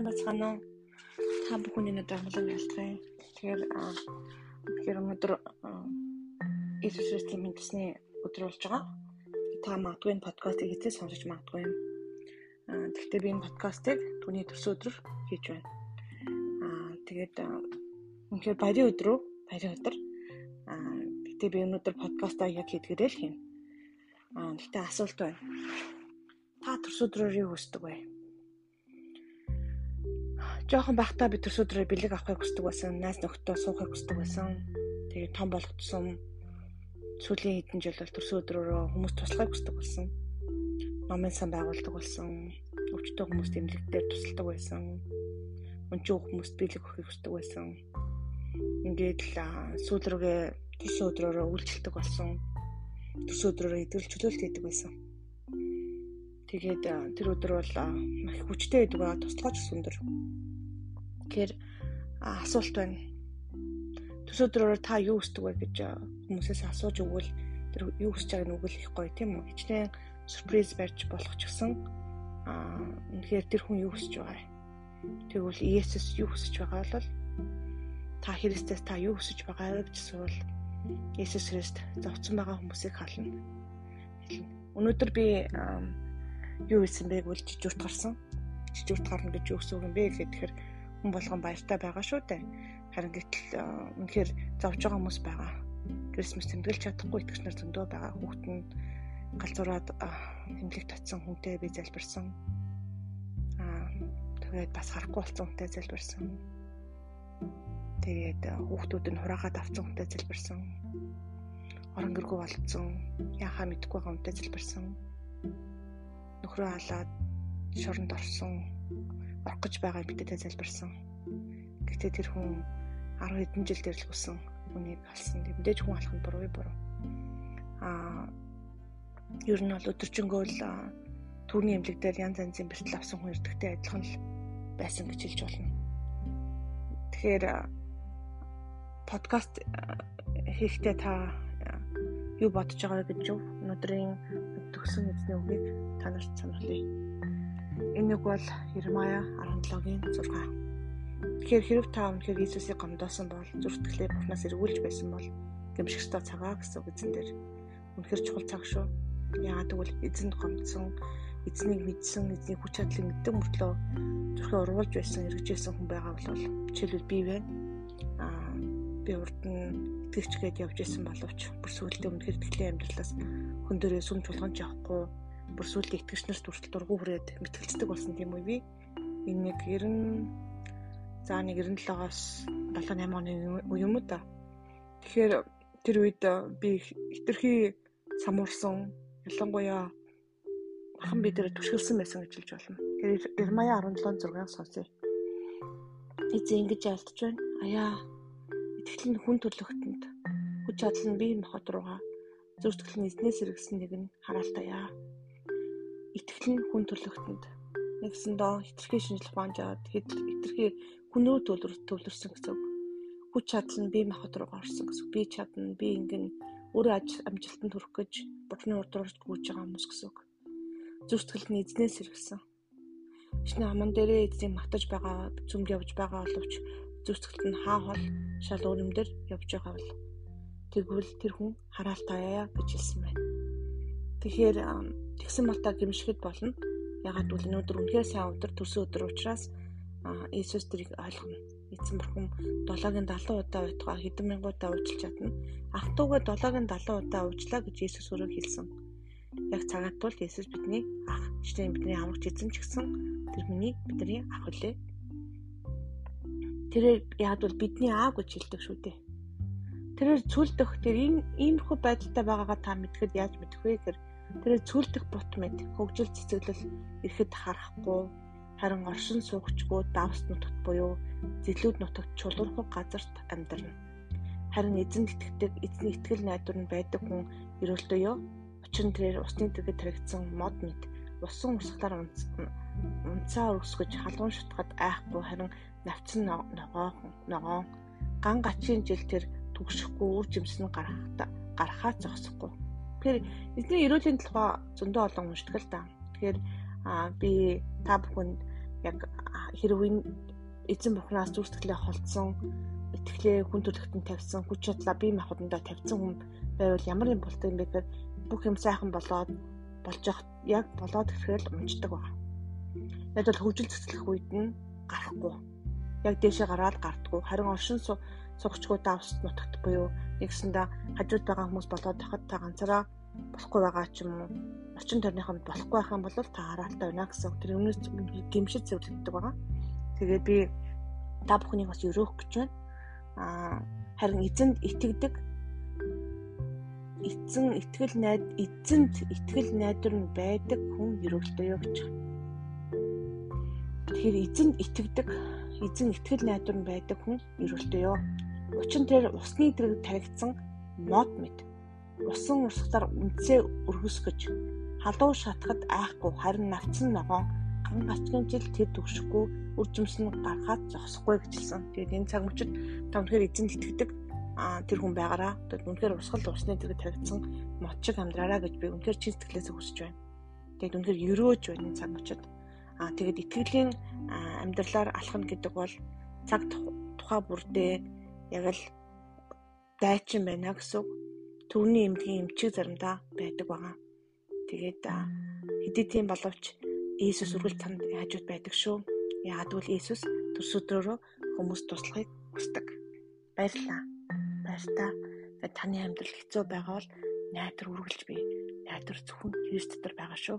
сайн байцгаана уу? Та бүхний надад амлан ялцгаая. Тэгэхээр тэгэхээр өнөөдөр Иесус Христийн мэдсний өдөр болж байгаа. Та магадгүй энэ подкастыг хэзээ сонсож магадгүй юм. Гэхдээ би энэ подкастыг түүний төрсөн өдрөөр хийж байна. Аа тэгээд үнэхээр баярын өдөр үү? Баярын өдөр. Аа гэхдээ би өнөөдөр подкастаа яг хийдгээрээ л хийнэ. Аа гэхдээ асуулт байна. Та төрсөн өдрөөр юу хүсдэг вэ? Жохон байхдаа би төрс өдрөө бэлэг авахыг хүсдэг байсан. Найз нөхдөд суухыг хүсдэг байсан. Тэгээд том болгоцсон сүүлийн хэдэн жил бол төрс өдрөөрөө хүмүүс туслахыг хүсдэг болсон. Номын сан байгуулдаг болсон. Өвчтөе хүмүүст эмнэлэгтээр тусалдаг байсан. Өнчөө хүмүүст бэлэг өгөхийг хүсдэг байсан. Ингээд л сүүл рүүгээ төрс өдрөөрөө үйлчлдэг болсон. Төрс өдрөөрөө идэл чөлөөлт хийдэг байсан. Тэгээд тэр өдөр бол их хүчтэй байдаг ба туслахч сүндэр Тэгэхээр асуулт байна. Төс өдрөөр та юу хүсдэг вэ гэж хүмүүсээс асууж өгвөл тэр юу хүсэж байгааг нь их гоё тийм үү? Хичнээн сюрприз барьж болох ч гэсэн аа үнэхээр тэр хүн юу хүсэж байгаа юм? Тэгвэл Иесус юу хүсэж байгаа бол та Христэс та юу хүсэж байгаа гэж суул Иесус Христ зовцсон байгаа хүмүүсийг хална. Өнөөдөр би юу хэлсэн бэ гэвэл жижигт гарсан. Жижигт гарна гэж юу гэсэн үг юм бэ гэхээр хүн болгон баяртай байгаа шүү дээ. Харин гэтэл э, үнэхээр зовж байгаа хүмүүс байгаа. Крисмас тэмдэглэж чадахгүй итгэж нар зөндөө байгаа. Хүүхд нь галзуураад тэмдэглэх татсан хүнтэй би залбирсан. Аа тэгээд бас харахгүй болсон хүнтэй залбирсан. Тэгээд э, хүүхдүүд нь хураагаад авсан хүнтэй залбирсан. Орон гэргүй болцсон. Яхаа мэдгүй байгаа хүнтэй залбирсан. Нөхрөө халаад шоронд орсон орох гэж байгаа бидэтэй залбирсан. Гэхдээ тэр хүн 10 хэдэн жил дэрлэгсэн үнийг алсан. Мэдээж хүн алах нь буруу буруу. Аа ер нь бол өдөржингөө л түүний эмнэлэг дээр янз янзын бэртэл авсан хүн эрдэгтэй адилхан л байсан гэж хэлж болно. Тэгэхээр подкаст хийхдээ та юу бодож байгаа гэж юу өнөөдрийн төгсөн эзний үгийг та нарт сануулъя. Энэ үг бол Ирмая 17-гийн 6. Тэгэхээр хэрв та өнөхөр Иесусыг гомдоосон бол зүрхтгэлээ Бурханаас эргүүлж байсан бол гэмших ёстой цагаа гэсэн үгэн дээр үнэхэр чухал цаг шүү. Яагаад гэвэл эзэнд гомдсон, эзнийг мэдсэн, эзний хүч чадлыг мэддэг мөртлөө зүрхээ ургуулж байсан, эргэжсэн хүн байгаа бол жишээлбэл би байна. Аа би урд нь итгэвчгээд явж исэн боловч бүр сүйдээ үнэхэр итгэлийн амьдралаас хүн дөрөө сүм чулганч явахгүй бүр сүлд итгэж нарт хүртэл дургу хүрээд мэтгэлцдэг болсон тийм үү би энэ нэг 90 за нэг 97-оос 78 оны үе юм уу та тэгэхээр тэр үед би хитрхи самуурсан ялангуяа ахан бид нэр түшгэлсэн байсан гэж хэлж болно. Тэгэхээр Ирмая 17:6-ыг сонсъё. Эзэн ингэж алдж байна. Аяа. Итгэл нь хүн төрлөختөнд хүч чадал нь бие махбод руугаа зүртгэл нь эзнээс иргэсэн нэг нь хараалтаяа итгэл нь хүн төрлөختөнд нэгсэндөө хитрхи шинжлэх ухаанд жаад хитрхи хүн рүү төвлөрсөн гэсэн үг. Хүч чадал нь бие махбод руу орсон гэсэн үг. Би чадна, би ингэн өөрөө амжилтанд хүрэх гэж бурхны урд орж гүйж байгаа хүмүүс гэсэн үг. Зүртгэл нь эзнээс иргэсэн. Шинэ аман дээрээ эзэн магтаж байгаа зүмд явж байгаа боловч зүртгэлт нь хаа хол шал өөрөмдөр явж байгаа бол тэгвэл тэр хүн хараалтаяа гэж хэлсэн байна. Тэгэхээр тэгсэн малтаа гимшихэд болно. Ягаад гэвэл өнөөдөр үнэхээр сайн өдөр төрсөн өдөр учраас Иесус тэрийг ойлгоно. Эзэн бурхан 7-гийн 70 удаа уйтгаа хэдэн мянган удаа уучлж чадна. Ах トゥ угаа 7-гийн 70 удаа уучлаа гэж Иесус өөрөө хэлсэн. Яг цагаат тул Иесус бидний ах, жишээ нь бидний аврагч эзэн ч гэсэн тэр хүний бидний ах үлээ. Тэрээр яг бол бидний аав гэж хэлдэг шүү дээ. Тэрээр цүлдэх тэр иймэрхүү байдалтай байгаагаа та мэдхэд яаж мэдэх вэ гэхээр Тэр цүлдэх бут мэд хөгжил цэцэглэл ирэхэд харахгүй харин оршин суугчгүй давс нутагт буюу зэлүүд нутагт чулуурхаг газарт амьдарна. Харин эзэнд итгэдэг эзний итгэл найдвар нь байдаг хүн ерөөлтөө ёо. Учир нь тэрээр усны дэргэд таригдсан мод мэд усан усгалаар унцаа өрсгөж халуун шутгад айхгүй харин навцсан ногоо ногоо ган гачийн жил тэр түгшихгүй үр жимсэн гарахта гарахаа зогсохгүй Тэгэхээр эзний эрүүлийн талбай зөндөө олон уншдаг л да. Тэгэхээр би та бүхэнд яг хэрвээ эзэн бухнаас зүрстгэлээ холдсон итгэлээ хүн төрөлхтөнд тавьсан хүч чадлаа бие махбодондоо тавьсан хүн байвал ямар юм болтой юм бэ гэхээр бүх юм сайхан болоод болж яг болоод ирэхээр л унждаг байна. Яг бол хөгжил цэцлэх үед нь гарахгүй. Яг дээшээ гараад гардггүй. Харин оршин суугчгүй давс нутагт буюу нэгсэндээ хажууд байгаа хүмүүс болоод тахад та ганцаараа болохгүй байгаа ч юм уу орчин тойрныханд болохгүй байх юм бол та хараалтай байна гэсэн тэр өмнөөс гимшид зөвлөгддөг байгаа. Тэгээд би та бүхнийг бас өрөөх гэж байна. Аа харин эзэнд итгэдэг эзэн итгэл найд эзэнд итгэл найдвар нь байдаг хүн өрөөлтэй юу гэж. Тэгэхээр эзэнд итгэдэг эзэн итгэл найдвар нь байдаг хүн өрөөлтэй юу. Учир нь тэр усны дэрэг таригдсан мод мэд. Усан урсгалаар үнцээ өргөсгөж халуун шатахад айхгүй харин навцсан ногоон ган гачгийн жил тэр төгшөхгүй үржимс нь гаргаад зогсохгүй гэжэлсэн. Тэгээд энэ цаг мөчид та өнөхөр эзэнд итгэдэг тэр хүн байгаараа тэгээд үнэхээр урсгал усны дэрэг таригдсан мод шиг амьдраараа гэж би үнэхээр чин сэтгэлээсээ хүсэж байна. Тэгээд үнэхээр өрөөж байна энэ цаг мөчид. А тэгээд итгэлийн амьдралаар алхна гэдэг бол цаг тухай бүрдээ яг л дайчин байна гэсэн төвний эмдгийн эмчиг заримдаа байдаг байгаа. Тэгээд хэдий тийм боловч Иесус үргэлж танд хажууд байдаг шүү. Яагад гэвэл Иесус төрс өдрөөрөө хүмүүс туслахыг хүсдэг. Баярлалаа. Баярлалаа. Таны амьдрал хэцүү байгаа бол найдар үргэлж би найдар зөвхөн Христ дотор байгаа шүү.